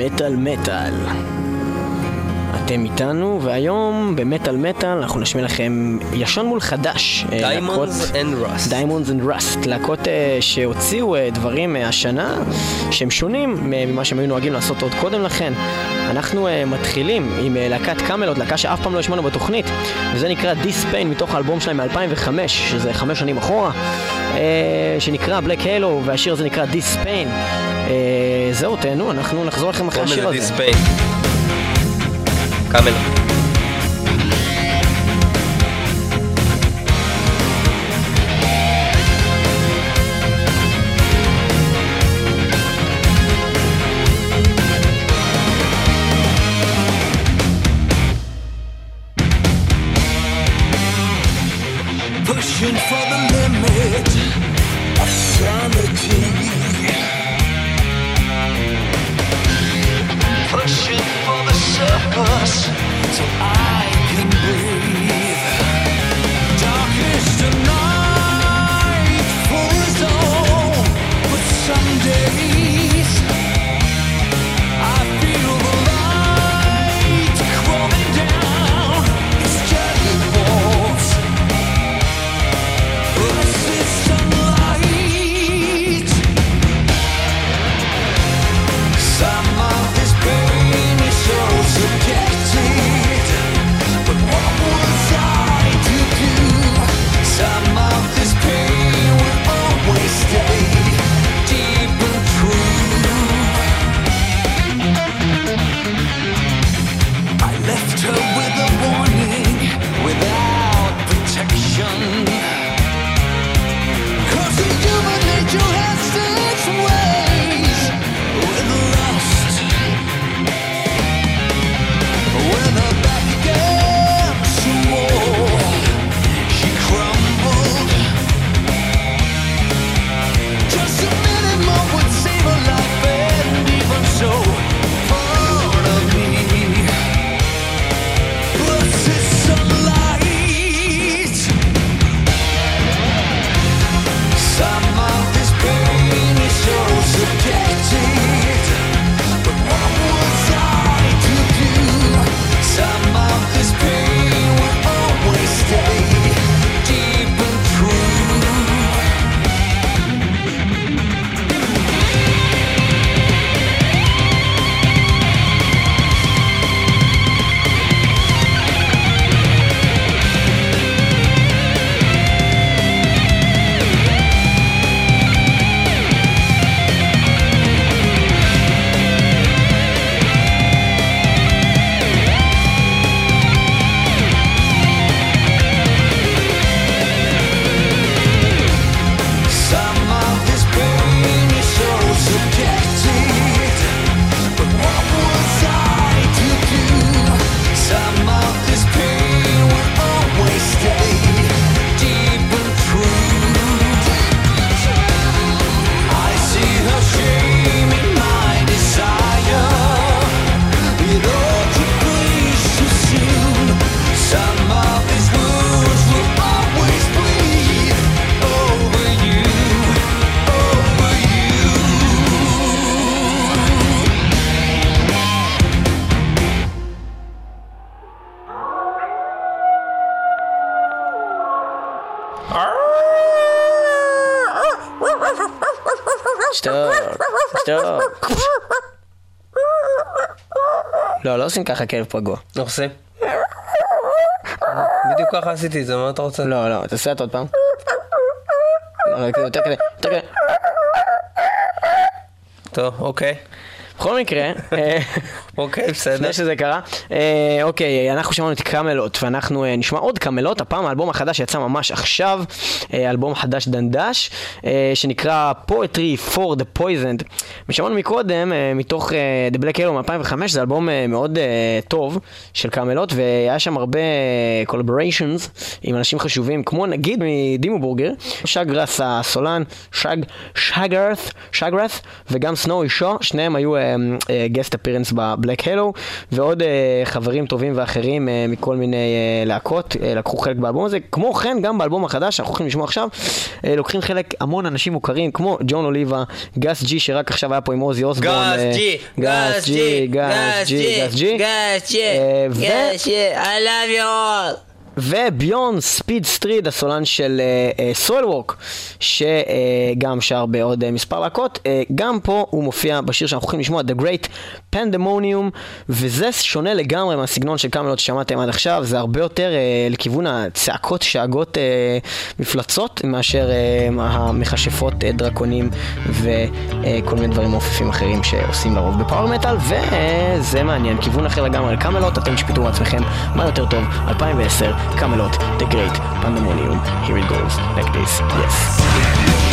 מטאל מטאל. אתם איתנו, והיום במטאל מטאל אנחנו נשמיע לכם ישן מול חדש. Diamonds and Rust. Diamonds and Rust, להקות אה, שהוציאו אה, דברים מהשנה שהם שונים ממה שהם היו נוהגים לעשות עוד קודם לכן. אנחנו מתחילים עם להקת Kamelot, להקה שאף פעם לא השמענו בתוכנית, וזה נקרא Pain מתוך האלבום שלהם מ-2005, שזה חמש שנים אחורה, שנקרא Black Halo, והשיר הזה נקרא. אה, זהו, תהנו, אנחנו נחזור לכם אחרי השיר הזה. Camelo. עושים ככה כלב פגוע. איך עושים? בדיוק ככה עשיתי את זה, מה אתה רוצה? לא, לא, תעשה את עוד פעם. לא, יותר כזה, יותר כזה. טוב, אוקיי. בכל מקרה, אה, אוקיי, בסדר. לפני שזה קרה, אה, אוקיי, אנחנו שמענו את קאמלות, ואנחנו אה, נשמע עוד קאמלות, הפעם האלבום החדש שיצא ממש עכשיו, אלבום חדש דנדש, שנקרא Poetry for the Poisoned. ושמענו מקודם, מתוך The Black Halo מ-2005, זה אלבום מאוד טוב של Kamelot, והיה שם הרבה collaborations עם אנשים חשובים, כמו נגיד מ Dimmu Borgir, שגרת' הסולן, שג, שגרת, שגרת, וגם סנואי שאו, שניהם היו guest appearance ב Black Halo, ועוד אה, חברים טובים ואחרים אה, מכל מיני אה, להקות אה, לקחו חלק באלבום הזה. כמו כן, גם באלבום החדש שאנחנו הולכים לשמוע עכשיו, אה, לוקחים חלק המון אנשים מוכרים, כמו ג'ון אוליבה, גס ג'י שרק עכשיו היה פה עם אוזי אוסבורן. אה, גס ג'י, גס ג'י, גס ג'י, גס ג'י. גס ג'י, אה, גס ג'י, I love you all. וביורן ספיד סטריד, הסולן של אה, Soilwork, שגם שר בעוד אה, מספר להקות, אה, גם פה הוא מופיע בשיר שאנחנו הולכים לשמוע, The Great Pandemonium, וזה שונה לגמרי מהסגנון של Kamelot ששמעתם עד עכשיו, זה הרבה יותר אה, לכיוון הצעקות, שאגות, אה, מפלצות, מאשר אה, המכשפות אה, דרקונים וכל מיני דברים מעופפים אחרים שעושים לרוב בפאוור מטאל, וזה מעניין, כיוון אחר לגמרי לקאמלות, אתם תשפטו בעצמכם מה יותר טוב, 2010, Camelot, the Great Pandemonium. Here it goes, like this. Yes.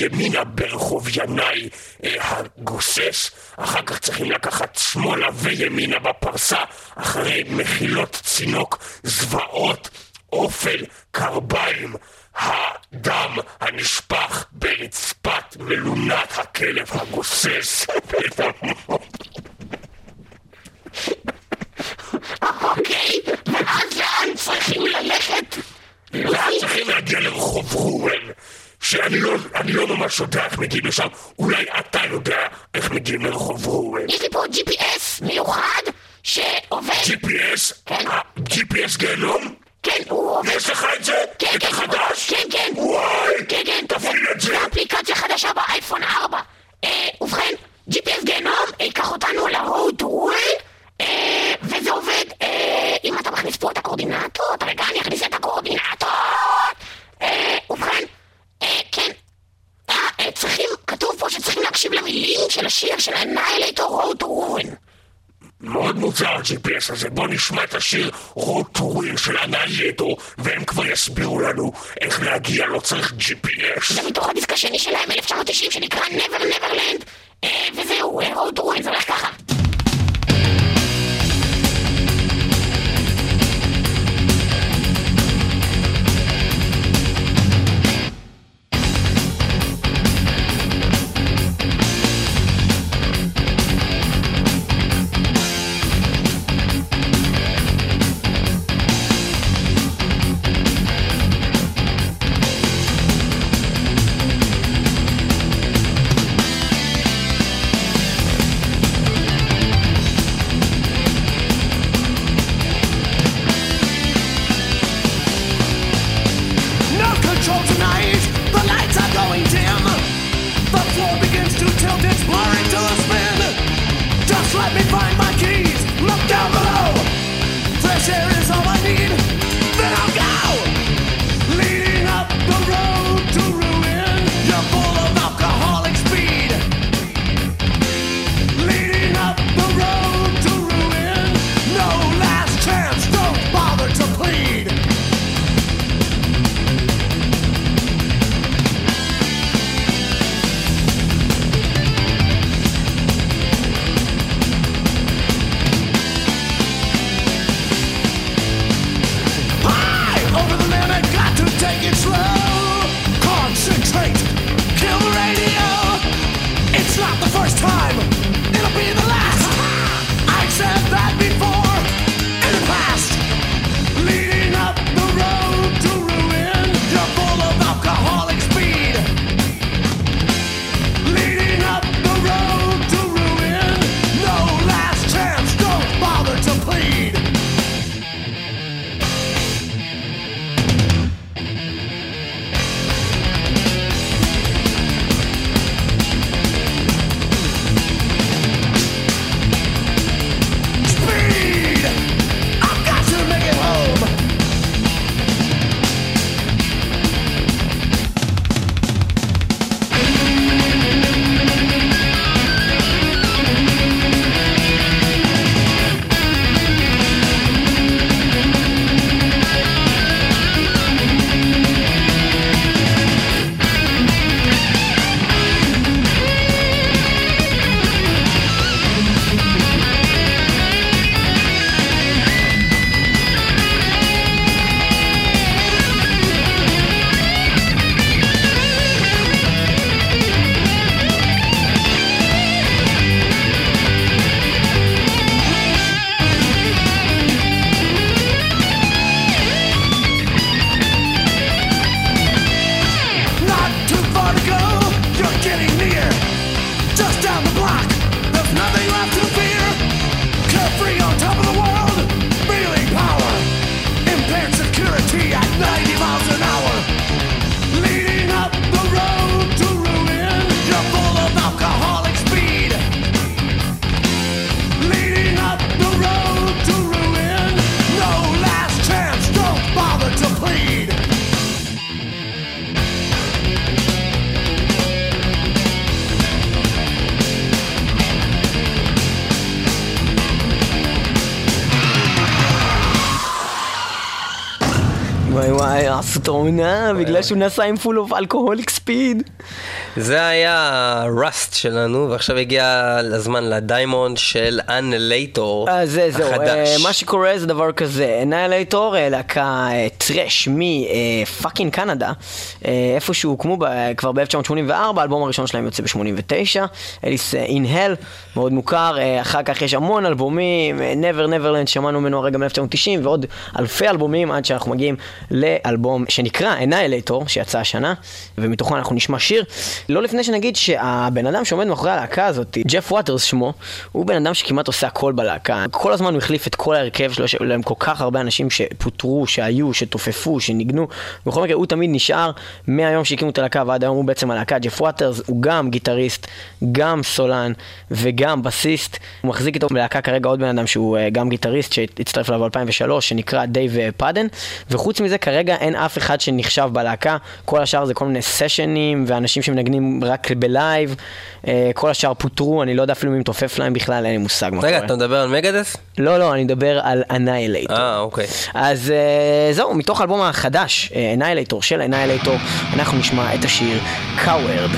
ימינה ברחוב ינאי אה, הגוסס, אחר כך צריכים לקחת שמאלה וימינה בפרסה, אחרי מחילות צינוק, זוועות, אופל, קרביים, הדם הנשפך ברצפת מלונת הכלב הגוסס. אוקיי, ואז לאן צריכים ללכת? לאן צריכים להגיע לרחוב ראובן? שאני לא, לא ממש יודע איך מגיעים לשם, אולי אתה יודע איך מגיעים לרחוב ראובן. יש לי פה GPS מיוחד שעובד... GPS? כן. אה, GPS גיהנום? כן, הוא עובד... יש לך את זה? כן, את כן, החדש? כן, כן. וואי! כן, כן, תפעיל את זה! אפליקציה חדשה באייפון 4. אה, ובכן, GPS גיהנום ייקח אותנו to World, אה, וזה עובד, אה, אם אתה מכניס פה את הקורדינטות, רגע, אני אכניס את הקורדינטות. כן, אה, אה, צריכים, כתוב פה שצריכים להקשיב למילים של השיר של Annihilator Road to Ruin. מאוד מוזר ה-GPS הזה, בוא נשמע את השיר רוטורים של אנאייטו והם כבר יסבירו לנו איך להגיע, לא צריך GPS. זה מתוך הדיסק השני שלהם, 1990, שנקרא Never Neverland, אה, וזהו, Road to Ruin, זה הולך ככה. העונה בגלל שהוא נסע עם full of alcoholic speed. זה היה Rust שלנו, ועכשיו הגיע הזמן ל Diamond של Annihilator אז זה, זהו, החדש. אה, מה שקורה זה דבר כזה, Annihilator, להקה אה, thrash מ fucking קנדה, אה, איפשהו הוקמו ב- כבר ב-1984, האלבום הראשון שלהם יוצא ב-89, Alice in Hell, מאוד מוכר, אה, אחר כך יש המון אלבומים, אה, Never Neverland, שמענו ממנו הרגע מ-1990, ועוד אלפי אלבומים עד שאנחנו מגיעים לאלבום שנקרא Annihilator, שיצא השנה, ומתוכו אנחנו נשמע שיר. לא לפני שנגיד שהבן אדם שעומד מאחורי הלהקה הזאת, ג'ף ווטרס שמו, הוא בן אדם שכמעט עושה הכל בלהקה. כל הזמן הוא החליף את כל ההרכב שלו, שהיו להם כל כך הרבה אנשים שפוטרו, שהיו, שתופפו, שניגנו. בכל מקרה, הוא תמיד נשאר מהיום שהקימו את הלהקה ועד היום הוא בעצם הלהקה. ג'ף ווטרס הוא גם גיטריסט, גם סולן וגם בסיסט. הוא מחזיק איתו בלהקה כרגע עוד בן אדם שהוא אה, גם גיטריסט, שהצטרף אליו ב-2003, שנקרא דייב אה, פאדן. וחוץ מזה, כרגע אין אף אחד שנחשב בלהקה. כל השאר זה כל מיני סשנים ואנשים שמנגנים רק ב live. אה, כל השאר פוטרו, אני לא יודע אפילו מי מתופף להם בכלל, אין לי מושג מה רגע, קורה. אתה מדבר על Megadeth? לא, לא, אני מדבר על Annihilator. אה, אוקיי. אז אה, זהו, מתוך האלבום החדש, Annihilator, של Annihilator, אנחנו נשמע את השיר Coward.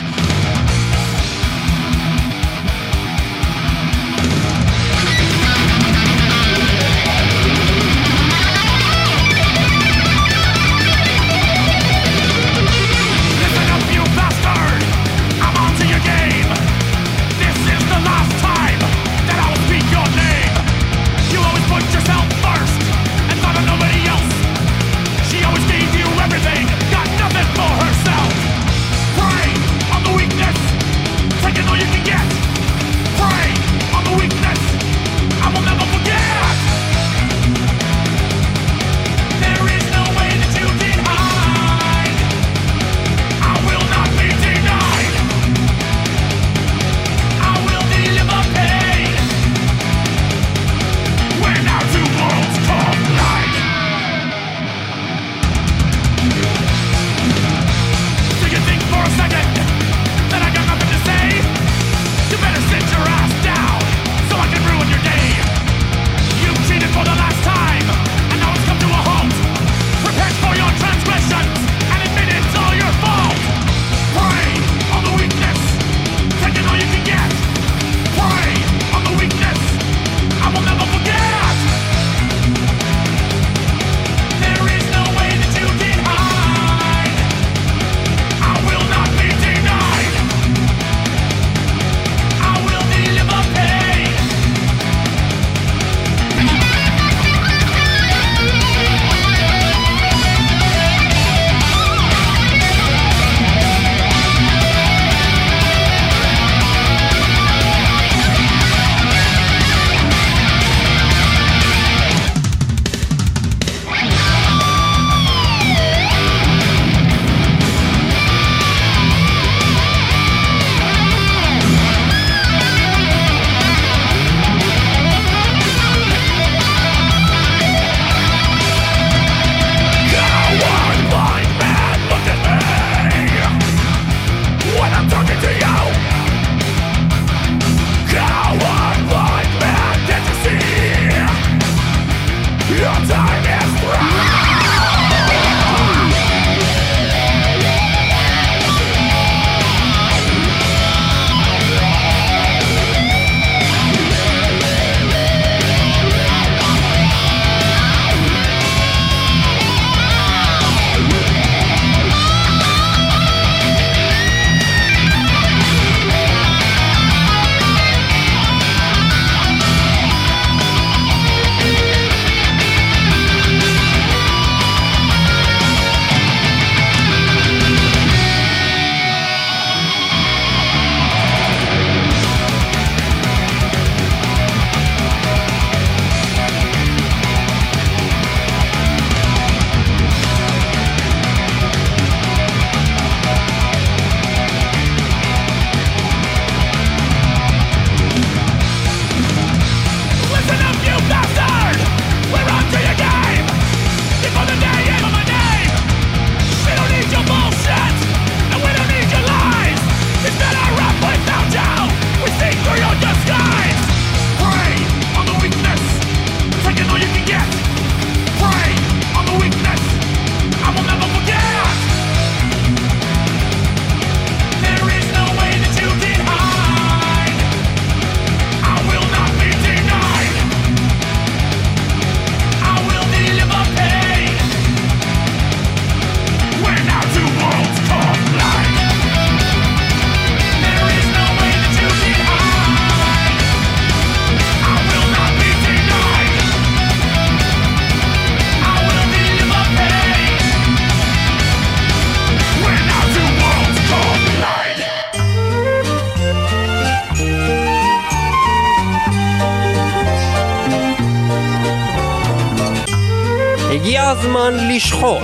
הזמן לשחוט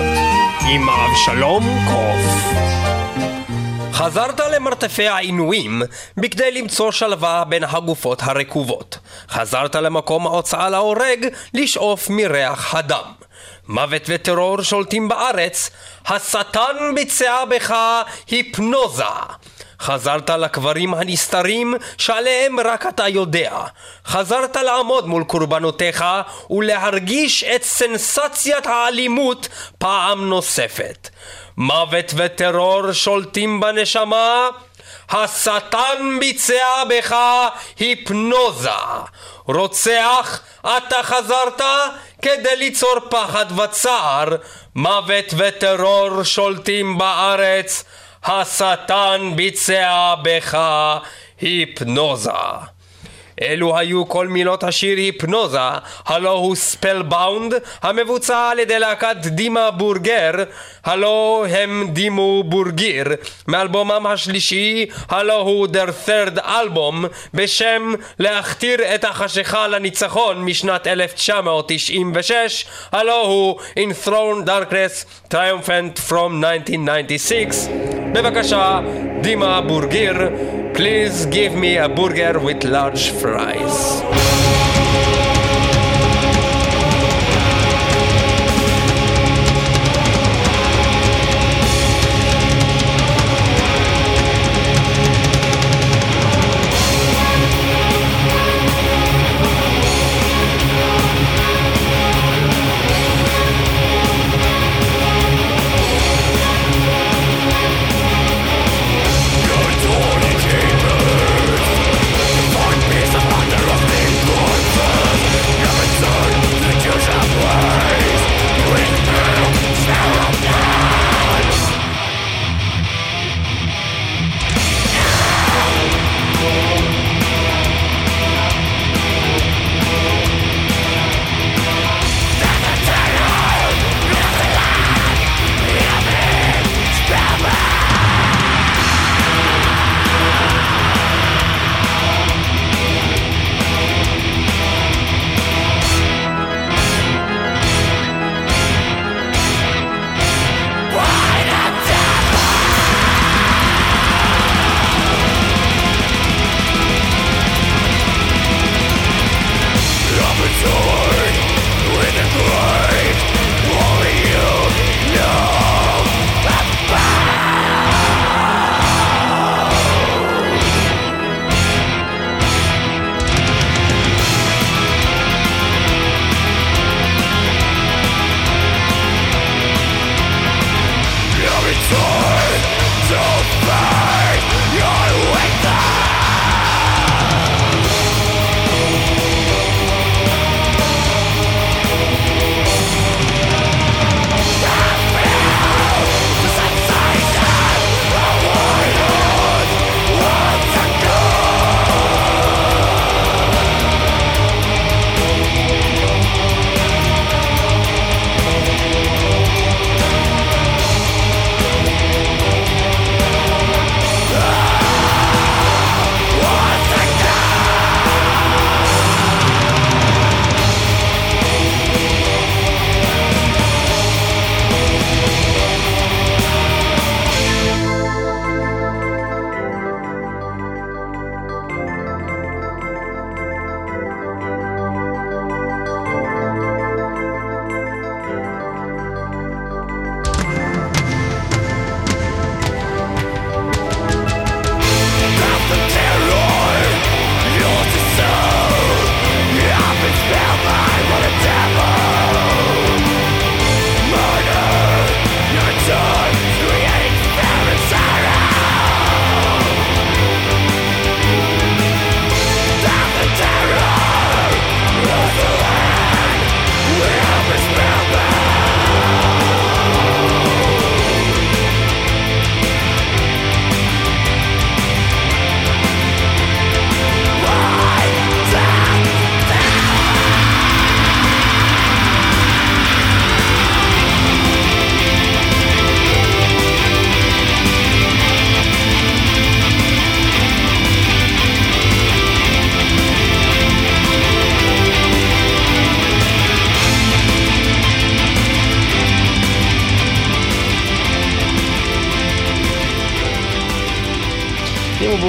עם אבשלום קוף. חזרת למרתפי העינויים בכדי למצוא שלווה בין הגופות הרקובות. חזרת למקום ההוצאה להורג לשאוף מריח הדם. מוות וטרור שולטים בארץ, השטן ביצע בך היפנוזה. חזרת לקברים הנסתרים שעליהם רק אתה יודע. חזרת לעמוד מול קורבנותיך ולהרגיש את סנסציית האלימות פעם נוספת. מוות וטרור שולטים בנשמה, השטן ביצע בך היפנוזה. רוצח, אתה חזרת כדי ליצור פחד וצער. מוות וטרור שולטים בארץ, השטן ביצע בך היפנוזה. אלו היו כל מילות השיר היפנוזה, הלו הוא ספלבאונד, המבוצע על ידי להקת דימה בורגר, הלו הם דימו בורגיר, מאלבומם השלישי, הלו הוא their third album, בשם להכתיר את החשיכה לניצחון משנת 1996, הלו הוא In Throne Darkness Triumphant from 1996. בבקשה, דימה בורגיר, please give me a burger with large fries. Eyes.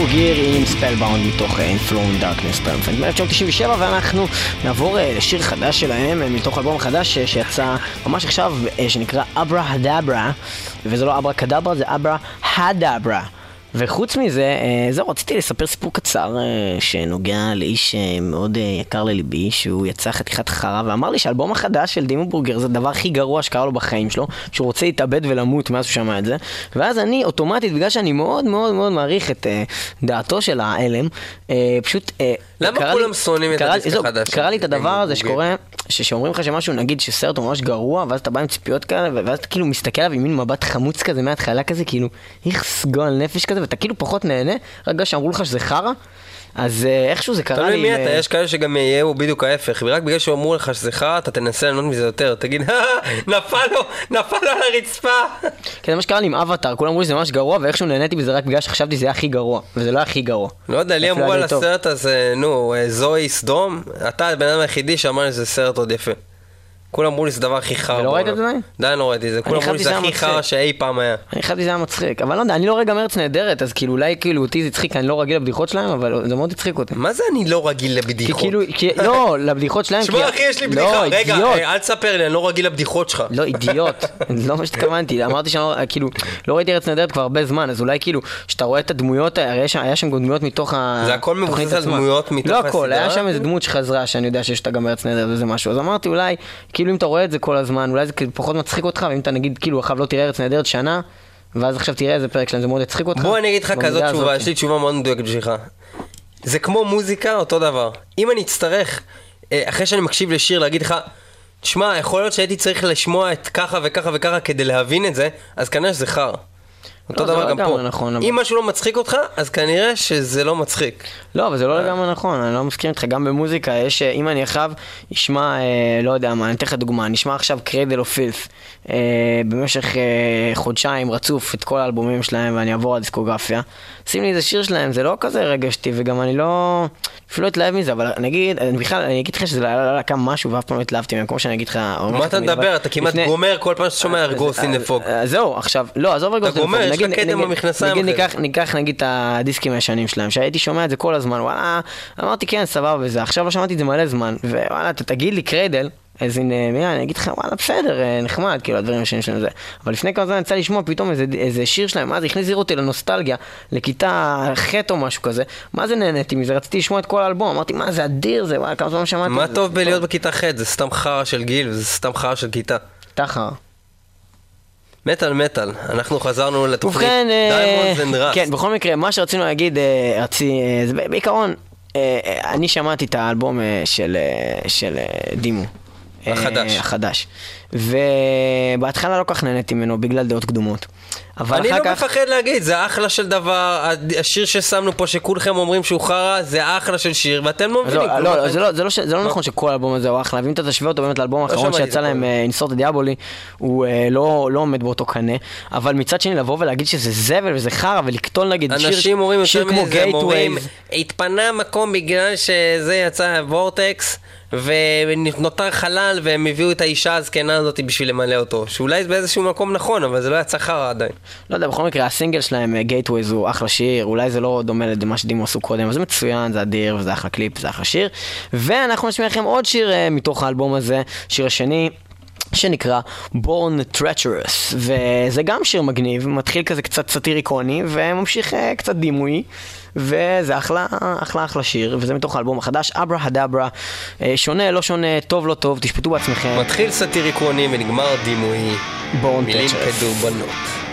בורגיר עם ספלבאונד מתוך אה, Inflown Darkness Triumphant. מ-1997 ואנחנו נעבור אה, לשיר חדש שלהם אה, מתוך אלבום חדש שיצא ממש עכשיו שנקרא אברה הדברה וזה לא אברה קדברה זה אברה הדברה וחוץ מזה, אה, זהו, רציתי לספר סיפור קצר אה, שנוגע לאיש אה, מאוד יקר לליבי, שהוא יצא חתיכת חרא ואמר לי שהאלבום החדש של דימו בורגר זה הדבר הכי גרוע שקרה לו בחיים שלו, שהוא רוצה להתאבד ולמות מאז שהוא שמע את זה. ואז אני אוטומטית, בגלל שאני מאוד מאוד מאוד מעריך את דעתו של ההלם, פשוט... למה כולם שונאים את הדיסק החדש קרה לי את הדבר הזה? שקורה, ש- שאומרים לך שמשהו, נגיד שסרט הוא ממש גרוע, ואז אתה בא עם ציפיות כאלה, ואז אתה כאילו מסתכל עליו עם מין מבט חמוץ כזה מההתחלה כזה, כאילו, איכס גועל נפש כזה, ואתה כאילו פחות נהנה, רק בגלל שאמרו לך שזה חרא, אז אה, איכשהו זה קרה לי... תלוי מי אה, אתה, יש כאלה שגם יהיו בדיוק ההפך, ורק בגלל שאמרו לך שזה חרא, אתה תנסה ליהנות מזה יותר, תגיד, נפל לו, נפל לו על הרצפה. כן, זה מה שקרה לי עם אבטאר, כולם אמרו שזה ממש גרוע, ואיכשהו נהניתי בזה רק בגלל שחשבתי שזה היה הכי גרוע, וזה לא הכי גרוע. לא יודע, לי אמרו על. הסרט הזה, נו, אה, זוהי סדום, אתה הבן אדם היחידי שאמר לי שזה סרט עוד יפה. כולם אמרו לי שזה הדבר הכי חרא. ולא ראית את. זה? עדיין לא ראיתי את זה, כולם אמרו לי שזה שזה הכי חרא מצחיק. שאי פעם היה. אני חשבתי שזה היה מצחיק, אבל לא יודע, אני לא רגע מארץ נהדרת, אז כאילו אולי כאילו אותי זה הצחיק, אני לא רגיל לבדיחות שלהם, אבל זה מאוד הצחיק אותי. מה זה אני לא רגיל כי לבדיחות? כאילו, כי, לא, לבדיחות שלהם, שמע אחי, יש לי לא, בדיחה, רגע. אה, אל תספר לי, אני לא רגיל לבדיחות שלך. לא, אידיוט, לא מה שהתכוונתי, אמרתי שאני לא, כאילו, לא ראיתי ארץ נהדרת כבר הרבה זמן, אז אולי כאילו, כשאתה רואה את הדמויות, הרי יש שם- היה שם גם דמויות מתוך ה... זה הכל מבוסס התוכנית על עצמה. דמויות מתוך לא הכל, היה הסדרה? שם איזה דמות שחזרה, שאני יודע שיש אותה גם בארץ נהדרת וזה משהו, אז אמרתי אולי, כאילו אם אתה רואה את זה כל הזמן, אולי זה כאילו פחות מצחיק אותך, ואם אתה נגיד, כאילו, עכשיו לא תראה ארץ נהדרת שנה, ואז עכשיו תראה איזה פרק שלהם, זה מאוד יצחיק אותך. בוא אני אגיד לך כזאת תשובה. יש לי תשובה מאוד מדויקת בשבילך. זה כמו מוזיקה, אותו דבר. אם אני אצטרך, אה, אחרי שאני מקשיב לשיר, להגיד לך, תשמע, יכול להיות שהייתי צריך לשמוע את ככה וככה וככה כדי להבין את זה, אז כנראה שזה חרא. אותו לא, דבר לא גם פה. נכון, אבל- אם משהו לא מצחיק אותך, אז כנראה שזה לא מצחיק. לא, אבל זה לא לגמרי נכון, אני לא מסכים איתך, גם במוזיקה יש, אה, אם אני עכשיו אשמע, אה, לא יודע מה, אני אתן לך דוגמה, אני אשמע עכשיו Cradle of Filth במשך אה, חודשיים רצוף את כל האלבומים שלהם ואני אעבור על הדיסקוגרפיה, שים לי איזה שיר שלהם, זה לא כזה רגשתי וגם אני לא, אפילו לא אתלהב מזה, אבל נגיד, אני בכלל, אני אגיד לך שזה לא לא להקה משהו ואף פעם לא התלהבתי מהם, כמו שאני אגיד לך, מה אתה מדבר? אתה כמעט גומר כל פעם שאתה שומע ארגוס אין פוג. אה, זהו, עכשיו, לא, עזוב רגע, אתה גומר, יש לך קטע במכנסיים נגיד ניקח, ניקח נגיד את הדיסקים הישנים שלהם, שהייתי שומע את זה כל הזמן, וואלה, אמרתי כן, סבבה וזה, עכשיו לא שמעתי את זה מלא זמן, ווואלה, אתה תגיד לי קריידל, אז הנה, אני אגיד לך, וואלה, בסדר, אה, נחמד, כאילו, הדברים הישנים שלהם זה. אבל לפני כמה זמן יצא לשמוע פתאום איזה, איזה שיר שלהם, מה זה הכניס אותי לנוסטלגיה, לכיתה ח' או משהו כזה, מה זה נהניתי מזה, רציתי לשמוע את כל האלבום, אמרתי, מה זה אדיר זה, וואלה, כמה זמן שמעתי מה. טוב בלהיות בכיתה ח'? זה סתם חרא של גיל, זה סתם חרא של כיתה. תחר. מטאל מטאל, אנחנו חזרנו לתוכנית ובכן, Diamonds and Rust. כן, בכל מקרה, מה שרצינו להגיד, אה, רצי, אה, זה בעיקרון, אה, אני שמעתי את האלבום של, של דימו. החדש. החדש. ובהתחלה לא כך נהניתי ממנו בגלל דעות קדומות. אבל אני אחר לא כך... מפחד להגיד, זה אחלה של דבר, השיר ששמנו פה שכולכם אומרים שהוא חרא, זה אחלה של שיר, ואתם לא אז מבינים. לא, לא, זה לא, זה לא, זה לא נכון שכל האלבום הזה הוא אחלה, ואם אתה תשווה אותו באמת לאלבום האחרון שמעתי את שיצא להם. אינסורט דיאבולי, הוא אה, לא לא עומד באותו קנה, אבל מצד שני לבוא ולהגיד שזה זבל וזה חרא, ולקטול נגיד שיר כמו Gateways, התפנה מקום בגלל שזה יצא וורטקס, ונותר חלל, והם הביאו את האישה הזקנה הזאת בשביל למלא אותו. שאולי זה באיזשהו מקום נכון, אבל זה לא יצא חרא עדיין. לא יודע, בכל מקרה, הסינגל שלהם, Gateways, הוא אחלה שיר, אולי זה לא דומה למה ש Dimmu עשו קודם, אבל זה מצוין, זה אדיר, וזה אחלה קליפ, זה אחלה שיר. ואנחנו נשמיע לכם עוד שיר אה, מתוך האלבום הזה, שיר השני. שנקרא Born Treacherous, וזה גם שיר מגניב, מתחיל כזה קצת סאטיריקוני, וממשיך אה, קצת דימוי, וזה אחלה, אחלה אחלה שיר, וזה מתוך האלבום החדש, אברה הדברה, אה, שונה, לא שונה, טוב לא טוב, תשפטו בעצמכם, מתחיל סאטיריקוני ונגמר דימוי. Born מילים Treacherous. כדורבנות.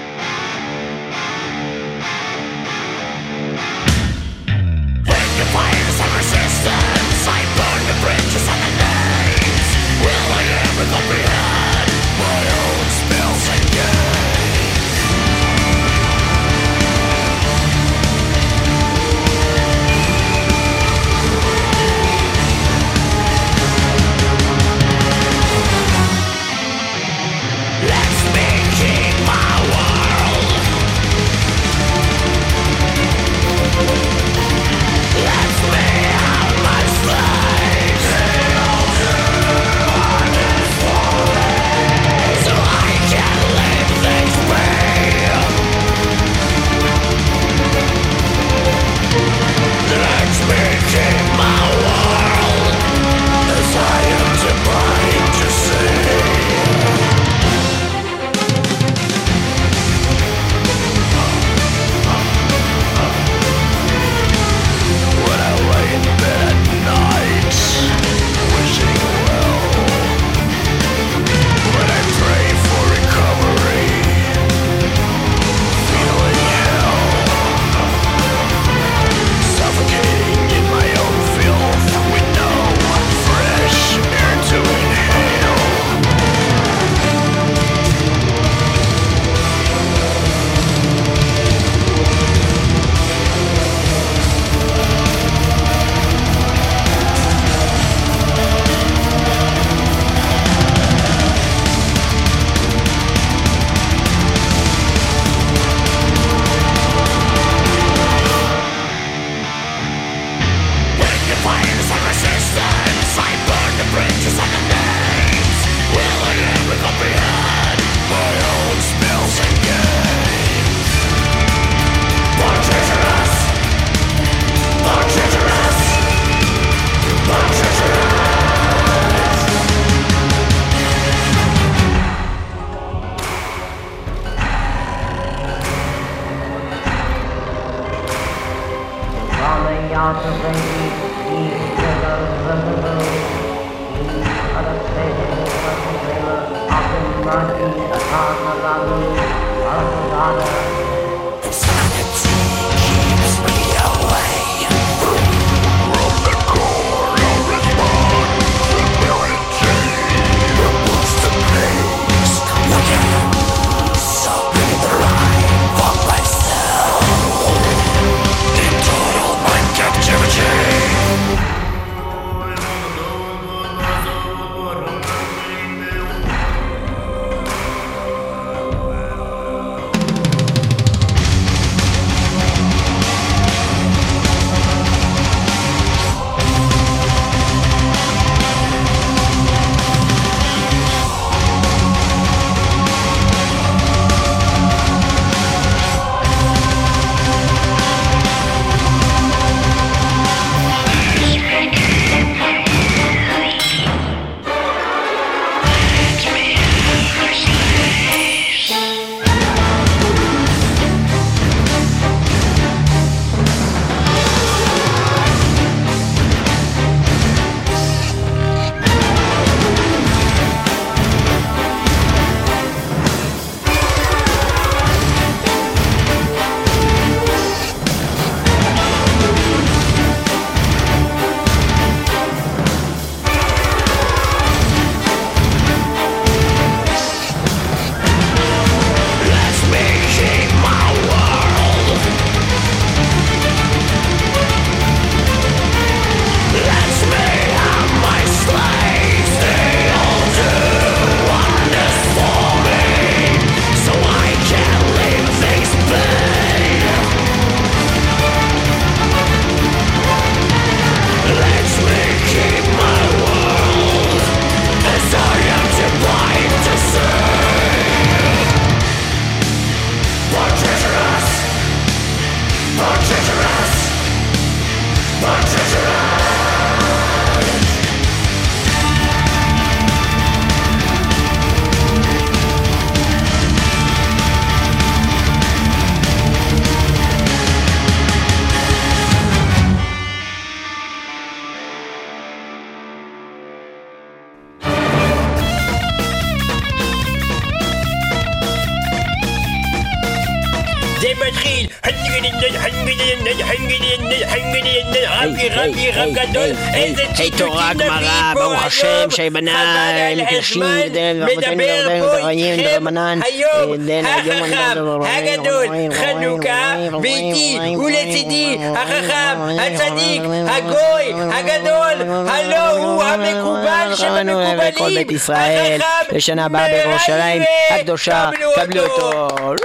Hey. היי תורה גמרא, ברוך השם, ודן, ורבותינו, מדבר פה ורבותינו, איתכם ורבנן, היום החכם הגדול חנוכה ואיתי ולצידי החכם הצדיק הגוי הגדול הלא הוא המקובל שבמקובלים החכם לשנה הבאה בירושלים הקדושה, קבלו אותו. טוב מאוד.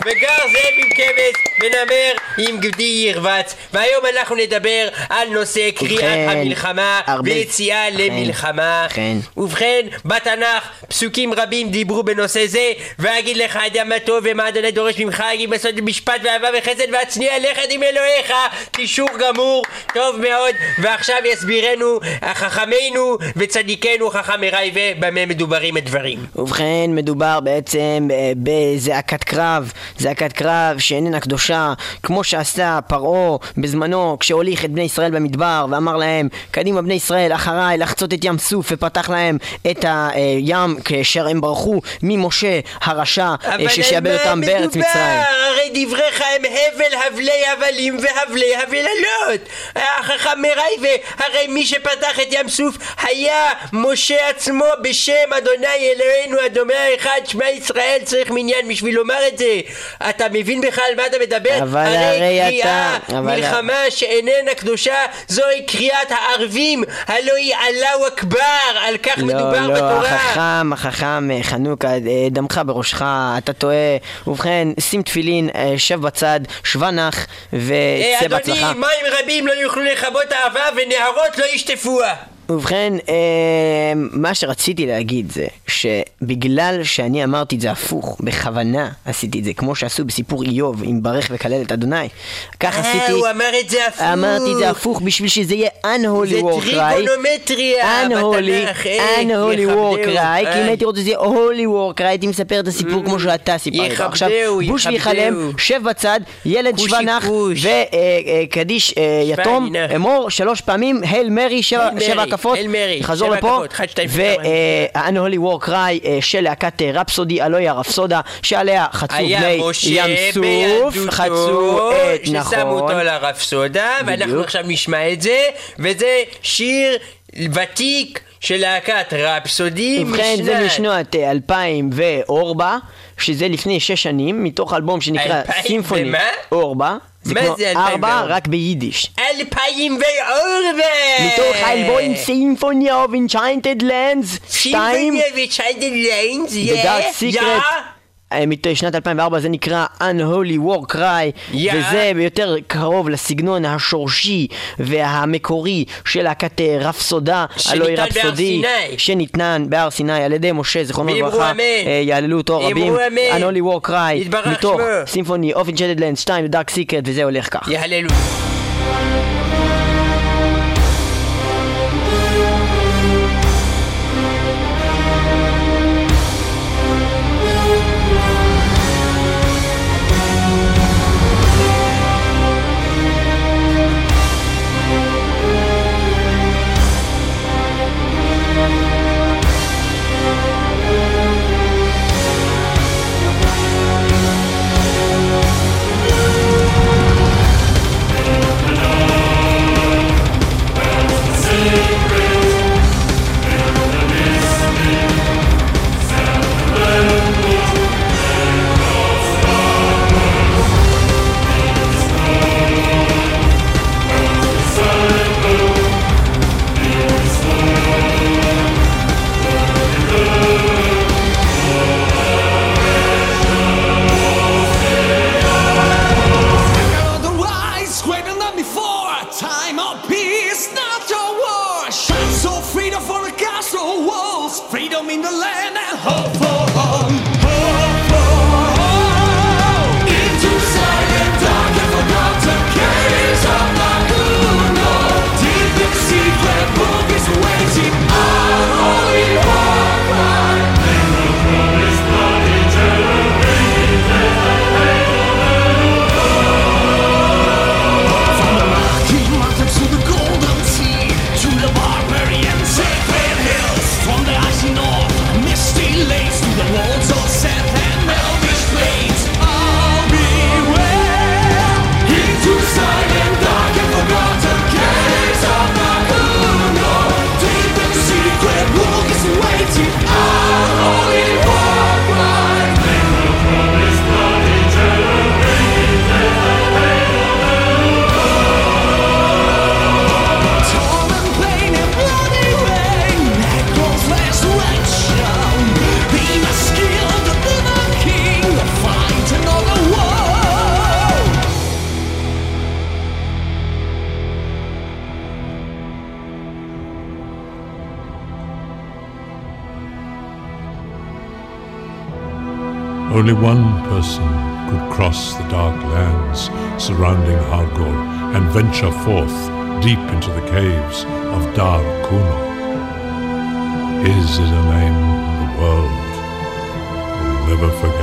וגר זאב עם כבש ונמר עם גדי ירבץ והיום אנחנו נדבר על נושא קריאת ובכן, המלחמה הרבה- ויציאה ובכן, למלחמה. ובכן. ובכן בתנ"ך פסוקים רבים דיברו בנושא זה ואגיד לך אדם מה טוב ומה אדוני דורש ממך אגיד מסוד משפט ואהבה וחסד והצניע לכת עם אלוהיך. קישור גמור טוב מאוד. ועכשיו יסבירנו חכמינו וצדיקנו חכם מרייבה במה מדוברים הדברים. ובכן, מדובר בעצם אה, בזעקת קרב, זעקת קרב שאיננה קדושה, כמו שעשה פרעה בזמנו כשהוליך את בני ישראל במדבר ואמר להם, קדימה בני ישראל, אחריי, לחצות את ים סוף, ופתח להם את הים כאשר הם ברחו ממשה הרשע, אה, אבל מה אותם בארץ מדובר? מצרים. הרי דבריך הם הבל הבלי הבלים והבלי הבללות. החכם מרייבה, הרי מי שפתח את ים סוף היה משה עצמו בשם אדוני אלוהינו אדוני האחד שמע ישראל צריך מניין בשביל לומר את זה. אתה מבין בכלל מה אתה מדבר? אבל הרי אתה- קריאה, אבל- מלחמה שאיננה קדושה זוהי קריאת הערבים הלא היא אללהו אכבר על כך מדובר לא, לא, בתורה. החכם, החכם אה, חנוכה, אה, דמך בראשך, אתה טועה. ובכן, שים תפילין, אה, שב בצד, שבה נח, אה, וצא אדוני, בהצלחה. מים רבים לא יוכלו לכבות אהבה ונהרות לא ישטפוה. ובכן, אה, מה שרציתי להגיד זה שבגלל שאני אמרתי את זה הפוך, בכוונה עשיתי את זה, כמו שעשו בסיפור איוב עם ברך וכלל את אדוני, כך אה, עשיתי, הוא אמר את זה הפוך. אמרתי את זה הפוך בשביל שזה יהיה unholy זה war cry. טריגונומטריה unholy, בתנ"ך, אה, unholy war cry, כי אם אה. הייתי רוצה שזה יהיה holy war cry, הייתי מספר את הסיפור כמו שאתה סיפרת. יכבדהו, עכשיו, בוש. ויחלם, שב בצד, ילד שבה נח. וקדיש יתום, נח. אמור שלוש פעמים, הייל מרי, שבע הקפות, אל מרי, חזור לפה, War Cry אה, של להקת אה, רפסודי, אלויה רפסודה, שעליה חצו בני ים סוף, חצו את, ששמו נכון, אותו לרפסודה, ואנחנו בדיוק. עכשיו נשמע את זה, וזה שיר ותיק של להקת רפסודי ובכן זה משנות אה, 2004, שזה לפני שש שנים, מתוך אלבום שנקרא 2000 סימפוני? אורבה. זה כמו ארבע, 2004? רק ביידיש. אלפיים וארבע! מתוך האלבום סימפוניה of Enchanted Lands 2, סימפוניה Dark Secret, אה, משנת 2004 זה נקרא Unholy War Cry יא. וזה יותר קרוב לסגנון השורשי והמקורי של להקת אה, רפסודה, הלואי בהר רפסודי. שניתן בהר סיני על ידי משה זיכרונו לברכה. אה, יעללו אותו רבים. Unholy War Cry, מתוך. סימפוני of Enchanted Lands 2 The Dark Secret וזה הולך כך. יהללו. Only one person could cross the dark lands surrounding Hargol and venture forth deep into the caves of Dar Kuno. His is a name the world will never forget.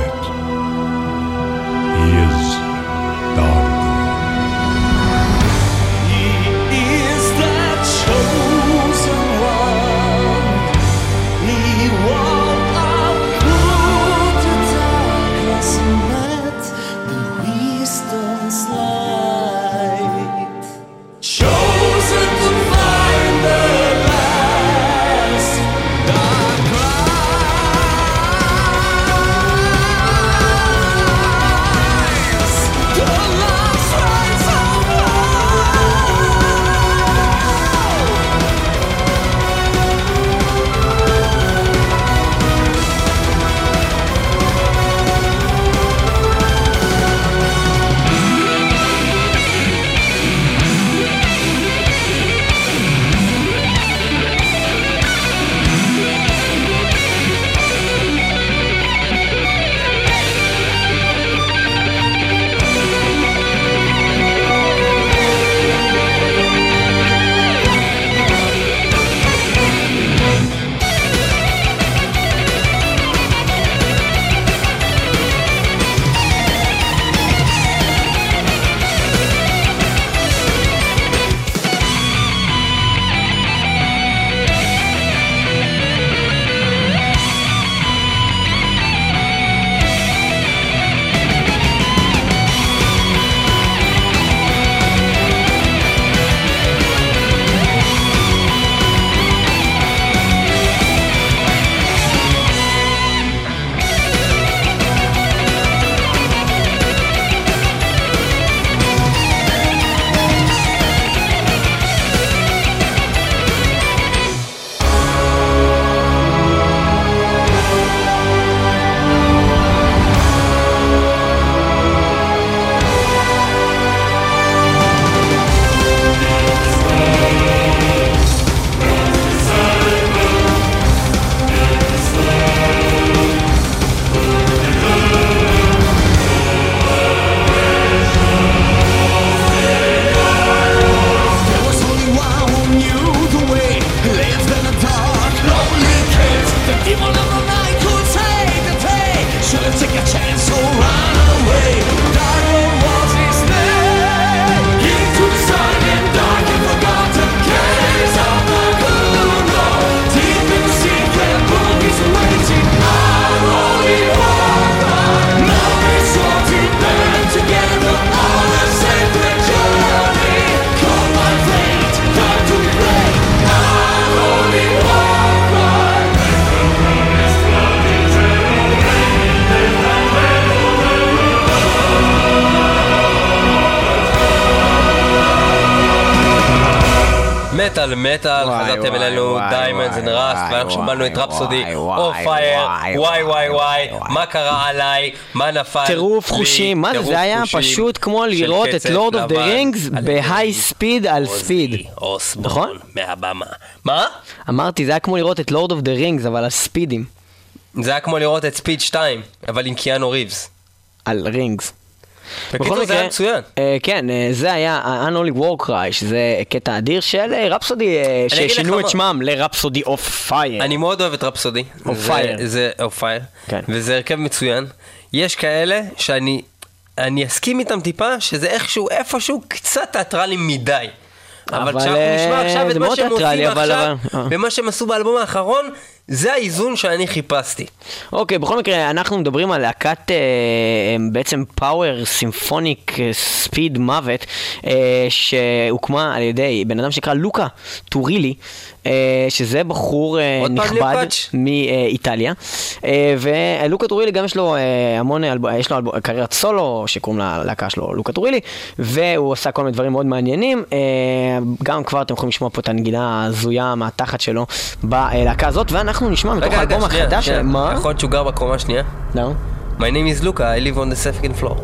מטאל, חזרתם אלינו Diamonds and Rust, ואנחנו שמענו את Rhapsody, או וואי, Fire, וואי, וואי וואי. מה קרה עליי, מה נפל טירוף חושים, מה זה? זה היה פשוט כמו לראות את Lord of the Rings ב high speed על speed. נכון? מהבמה. מה? אמרתי, זה היה כמו לראות את Lord of the Rings, אבל על ספידים. זה היה כמו לראות את Speed 2, אבל עם קיאנו ריבס. על Rings. בקיצור זה היה מצוין. אה, כן, אה, זה היה ה-Unholy War Cry, שזה קטע אדיר של אה, Rhapsody, אה, ששינו את. שמם ל Rhapsody of Fire. אני מאוד אוהב את Rhapsody. זה- Fire. זה או Fire. כן. וזה הרכב מצוין. יש כאלה שאני אני אסכים איתם טיפה, שזה איכשהו, איפשהו, קצת תיאטרלי מדי. אבל כשאנחנו נשמע אה, עכשיו את מה שהם עושים עכשיו, אה. ומה שהם עשו באלבום האחרון, זה האיזון שאני חיפשתי. אוקיי, בכל מקרה, אנחנו מדברים על להקת אה, בעצם power symphonic speed מוות, אה, שהוקמה על ידי בן אדם שנקרא לוקה טורילי, שזה בחור אה, נכבד? מאיטליה. אה, ולוקה טורילי גם יש לו אה, המון. יש לו. קריירת סולו, שקוראים ללהקה שלו לוקה טורילי, והוא עשה כל מיני דברים מאוד מעניינים. אה, גם כבר אתם יכולים לשמוע פה את הנגינה ההזויה מהתחת שלו בלהקה הזאת, ואנחנו נשמע מתוך האלבום החדש. מה? יכול להיות שהוא גר בקומה השנייה? לא. My name is Luca, I live on the second floor.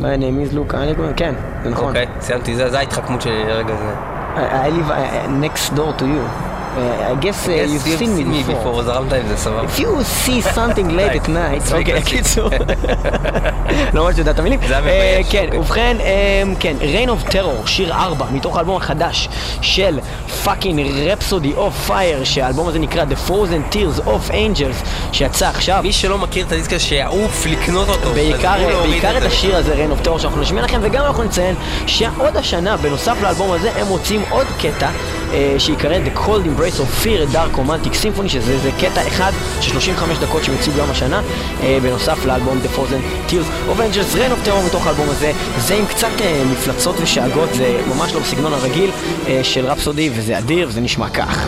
My name is Luca, אני קורא- כן, זה נכון. אוקיי, סיימתי, זה ההתחכמות שלי לרגע זה. I I live next door to you. Uh, I guess uh, Yes, you've seen me before. סבבה. If you see something late at night, אוקיי. קיצור, ממש יודע את המילים. זה היה אה, מבייש, כן. ובכן, אה, כן, Rain of Terror, שיר 4, מתוך האלבום החדש של פאקינג רפסודי אוף פייר, שהאלבום הזה נקרא The Frozen Tears of Angels, שיצא עכשיו. מי שלא מכיר את הדיסק הזה שיעוף לקנות אותו. בעיקר, את. השיר הזה, Rain of Terror, שאנחנו נשמיע לכם, וגם אנחנו נציין שעוד השנה, בנוסף לאלבום הזה, הם מוצאים עוד קטע שיקרא The Cold Embrace of Fear, Dark Romantic Symphony, שזה זה קטע אחד של 35 דקות שהם יוצאו גם השנה, אה, בנוסף לאלבום The Frozen Tears of Angels, Rain of Terror מתוך האלבום הזה, זה עם קצת אה, מפלצות ושאגות, זה ממש לא בסגנון הרגיל אה, של רפסודי, וזה אדיר, וזה נשמע כך.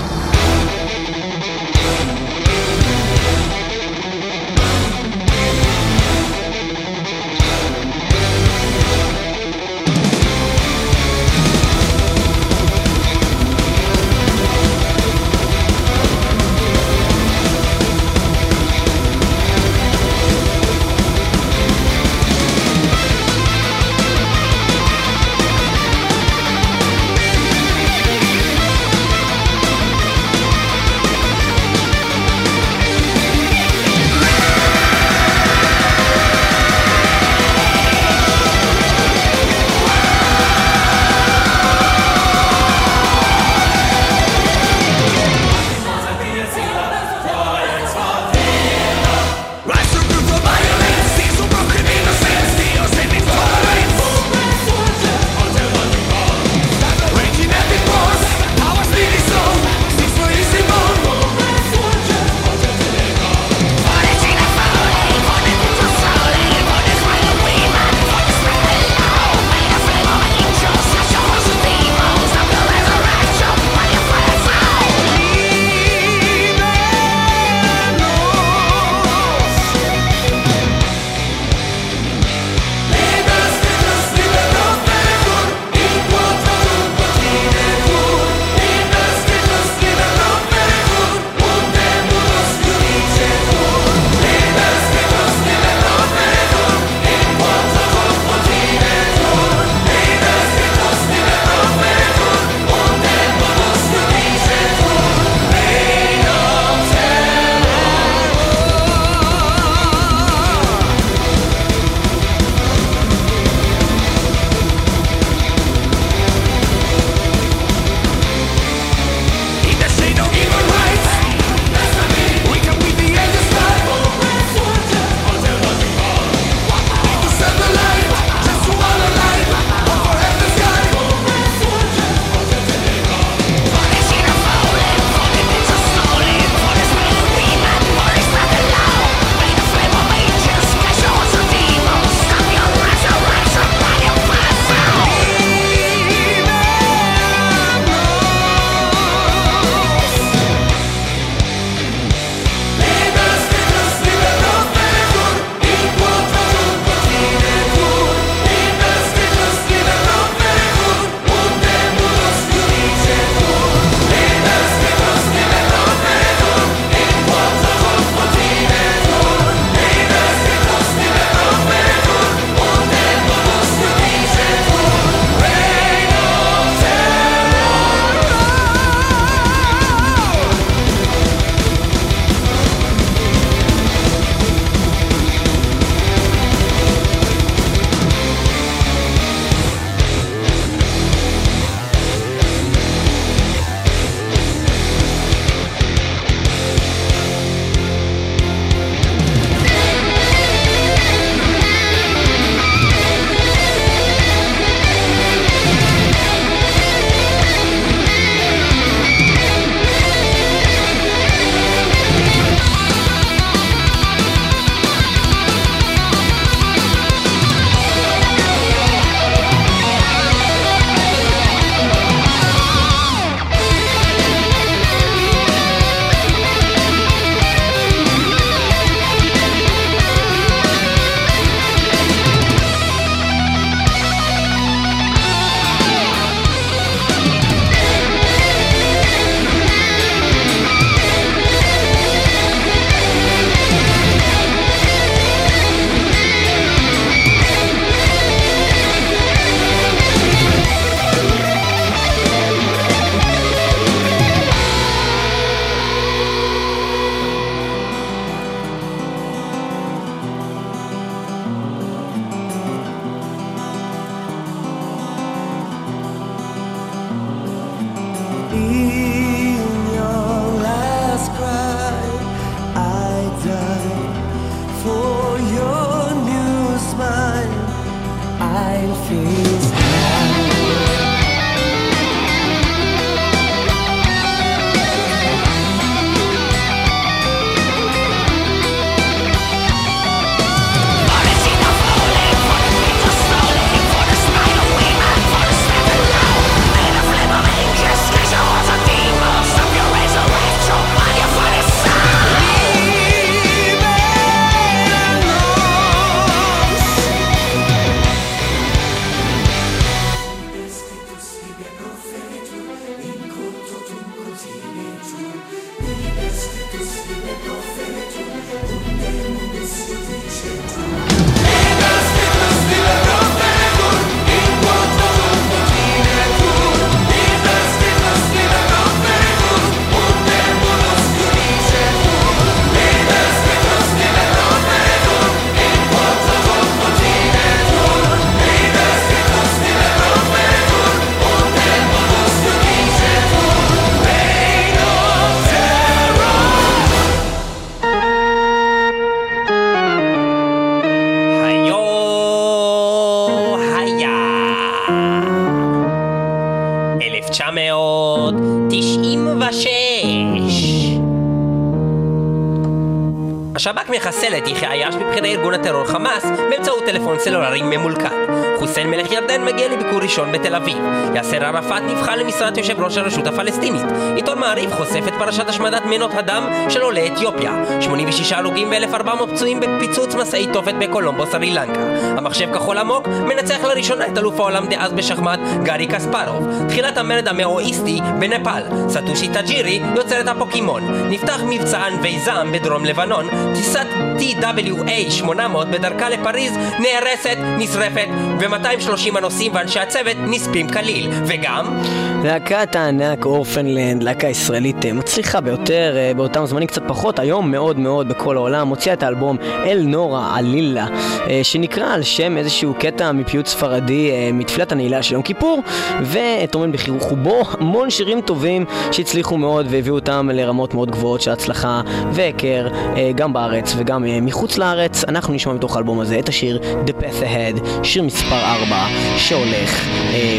מחסל את יחיא עייש מבכירי ארגון הטרור חמאס באמצעות טלפון סלולרי ממולכד. חוסיין מלך ירדן מגיע לביקור ראשון בתל אביב. יאסר ערפאת נבחר למשרת יושב ראש הרשות הפלסטינית. עיתון מעריב חושף את פרשת השמדת מנות הדם של עולי אתיופיה. 86 הרוגים ו-1400 פצועים בפיצוץ משאית תופת בקולומבו סרי לנקה. המחשב כחול עמוק מנצח לראשונה את אלוף העולם דאז בשחמט גארי קספרוב. תחילת המרד המאואיסטי בנפאל. סטושי טאג'ירי יוצר את הפוקימון. נפתח מבצע ענבי זעם בדרום לבנון. טיסת TWA 800 בדרכה לפריז נהרסת, נשרפת, ו-230 הנוסעים ואנשי הצוות נספים כליל. וגם... להקת הענק אורפנלנד, להקה ישראלית אה, מצליחה ביותר, אה, באותם זמנים קצת פחות, היום מאוד מאוד בכל העולם, מוציאה את האלבום אל נורה עלילה, אה, שנקרא על שם איזשהו קטע מפיוט ספרדי מתפילת הנעילה של יום כיפור, וטומן בחובו המון שירים טובים שהצליחו מאוד והביאו אותם לרמות מאוד גבוהות של הצלחה והיכר, גם בארץ וגם מחוץ לארץ. אנחנו נשמע מתוך האלבום הזה את השיר The Path Ahead, שיר מספר 4, שהולך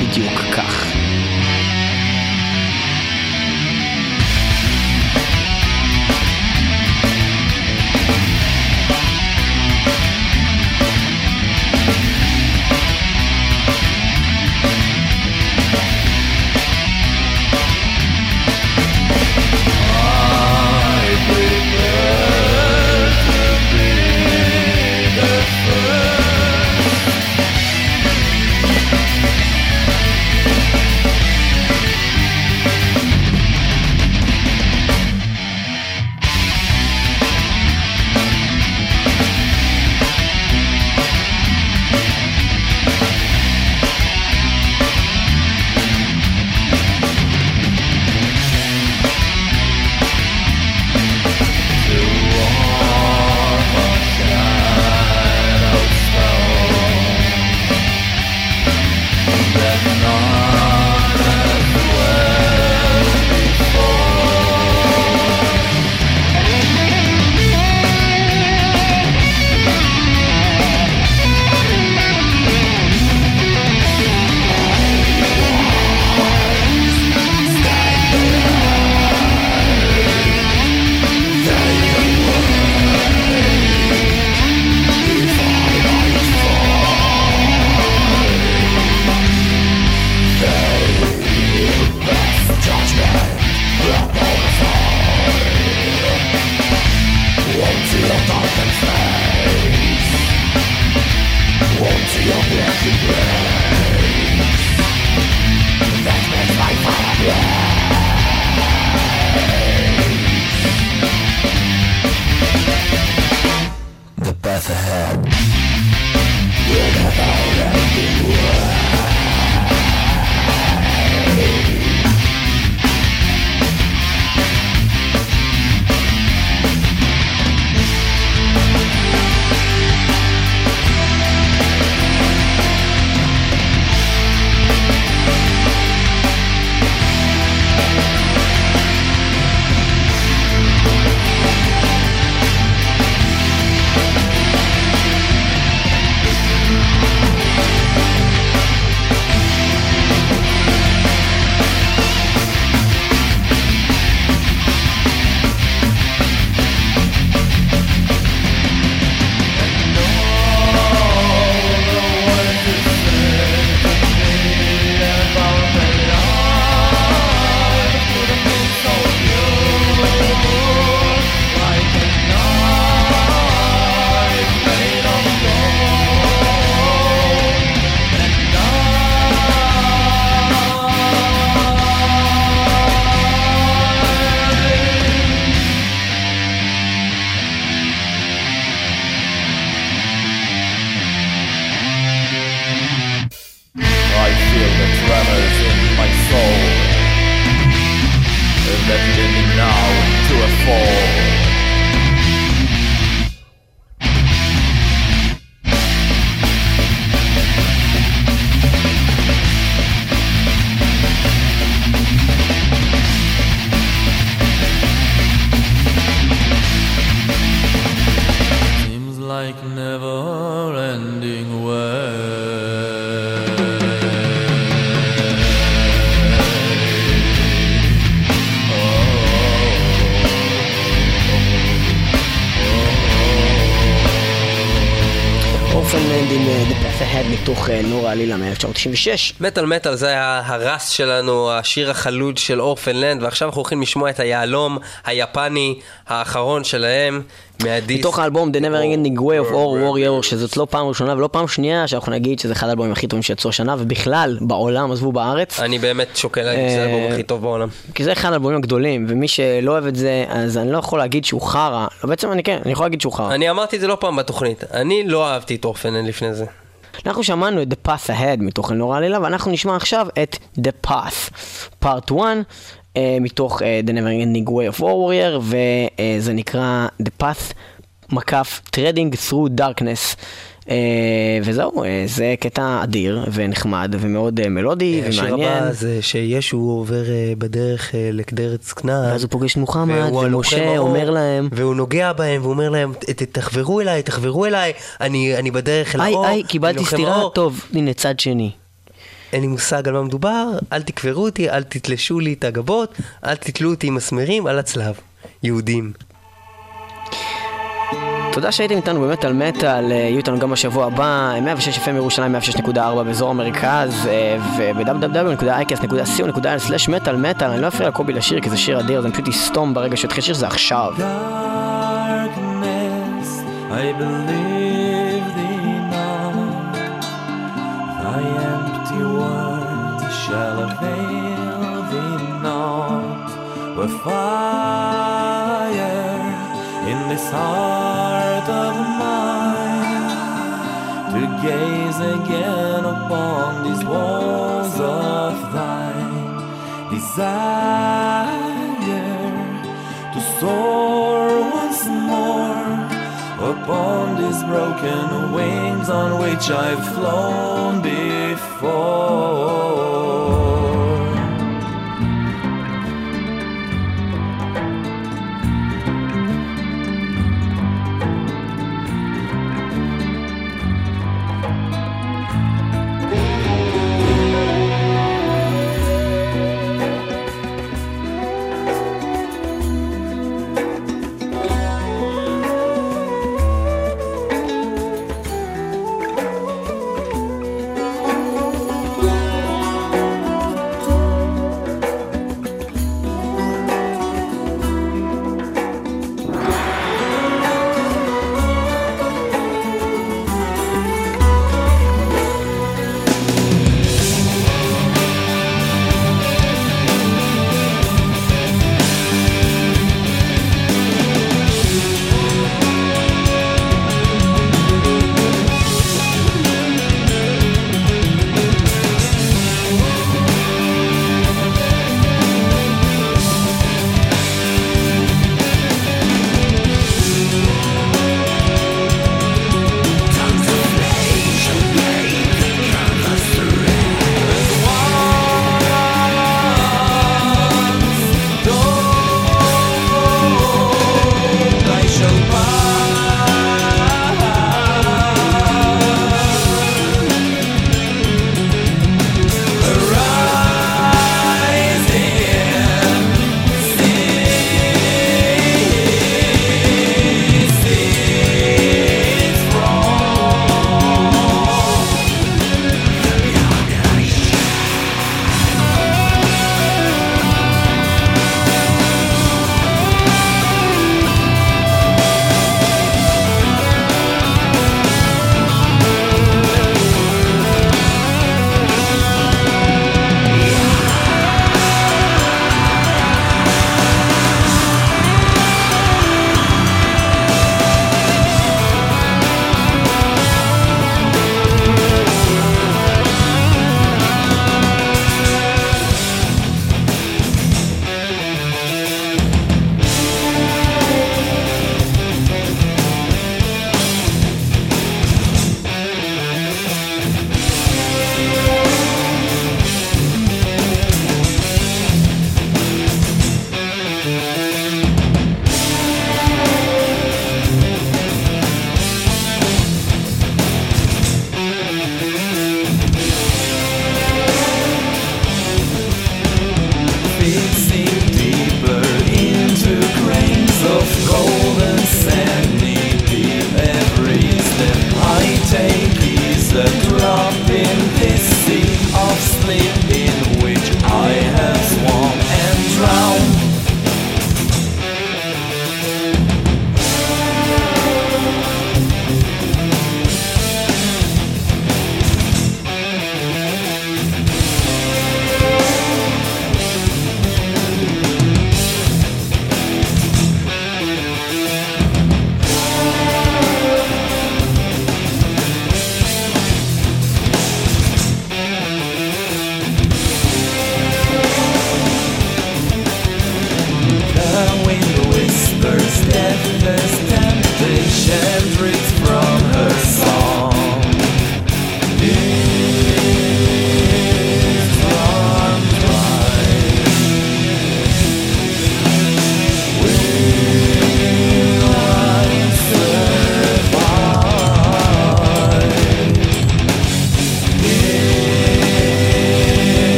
בדיוק כך. 1996. מטאל מטאל זה היה הרס שלנו, השיר החלוד של אורפנלנד, ועכשיו אנחנו הולכים לשמוע את היהלום היפני האחרון שלהם. מהדיס. מתוך האלבום The Never Ending Way of War Warrior, שזאת לא פעם ראשונה ולא פעם שנייה שאנחנו נגיד שזה אחד האלבומים הכי טובים שיצאו השנה, ובכלל, בעולם, עזבו בארץ. אני באמת שוקל להגיד שזה אה, האלבום הכי טוב בעולם. כי זה אחד האלבומים הגדולים, ומי שלא אוהב את זה, אז אני לא יכול להגיד שהוא חרא. לא, בעצם אני כן, אני יכול להגיד שהוא חרא. אני אמרתי את זה לא פעם בתוכנית. אני לא אהבתי את אורפנן לפני זה. אנחנו שמענו את The Path Ahead מתוך נורא עלילה, ואנחנו נשמע עכשיו את The Path, Part 1, uh, מתוך uh, The Never Ending Way of War Warrior, וזה נקרא The Path מקף Treading Through Darkness. Uh, וזהו, uh, זה קטע אדיר ונחמד ומאוד uh, מלודי השיר ומעניין. הבא זה שישו עובר אה, בדרך אה, לארץ כנען. ואז הוא פוגש מוחמד, ומשה אומר להם, והוא נוגע בהם ואומר להם, "ת- ת- תחברו אליי, תחברו אליי, אני אני בדרך אל האור. אני קיבלתי סטירה, האור." טוב, הנה צד שני. אין לי מושג על מה מדובר, אל תקברו אותי, אל תתלשו לי את הגבות, אל תתלו אותי עם מסמרים על הצלב. יהודים. תודה שהייתם איתנו באמת על מטאל, אה, יהיו איתנו גם בשבוע הבא, 106 FM ירושלים, 106.4 באזור המרכז, אה, וב-www.icast.co.il/מטאל מטאל, אני לא אפריע לקובי לשיר כי זה שיר אדיר, אז אני פשוט אסתום ברגע שיתחיל שיר, זה עכשיו. I believe. Thy empty shall avail thee not. This heart of mine, to gaze again upon these walls of thine. Desire to soar once more upon these broken wings on which I've flown before.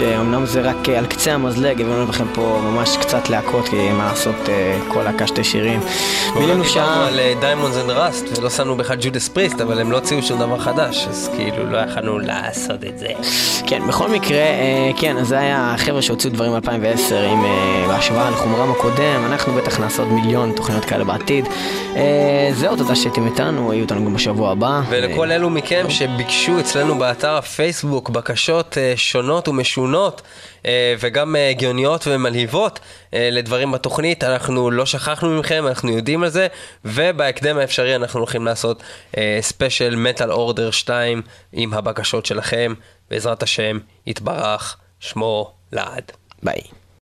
אה, אמנם זה רק אה, על קצה המזלג, הבאנו לכם פה ממש קצת להקות, כי מה לעשות, אה, כל להקה שתי שירים. לא בילינו דיברנו שעה... על Diamonds and Rust, ולא שמנו בכלל ג'ודס פריסט, אבל הם לא הוציאו שום דבר חדש, אז כאילו לא יכלנו לעשות את זה. כן, בכל מקרה, אה, כן, אז זה היה החבר'ה שהוציאו דברים ב-2010 עם אה, בהשוואה לחומרם הקודם, אנחנו בטח נעשה עוד מיליון תוכניות כאלה בעתיד. אה, זהו, תודה שהייתם איתנו, היו איתנו גם בשבוע הבא. ולכל אלו מכם שביקשו אצלנו באתר הפייסבוק בקשות שונות ומשונות וגם אה, הגיוניות ומלהיבות אה, לדברים בתוכנית, אנחנו לא שכחנו מכם, אנחנו יודעים על זה, ובהקדם האפשרי אנחנו הולכים לעשות ספיישל Metal Order 2 עם הבקשות שלכם, בעזרת השם, יתברך, שמו לעד. ביי.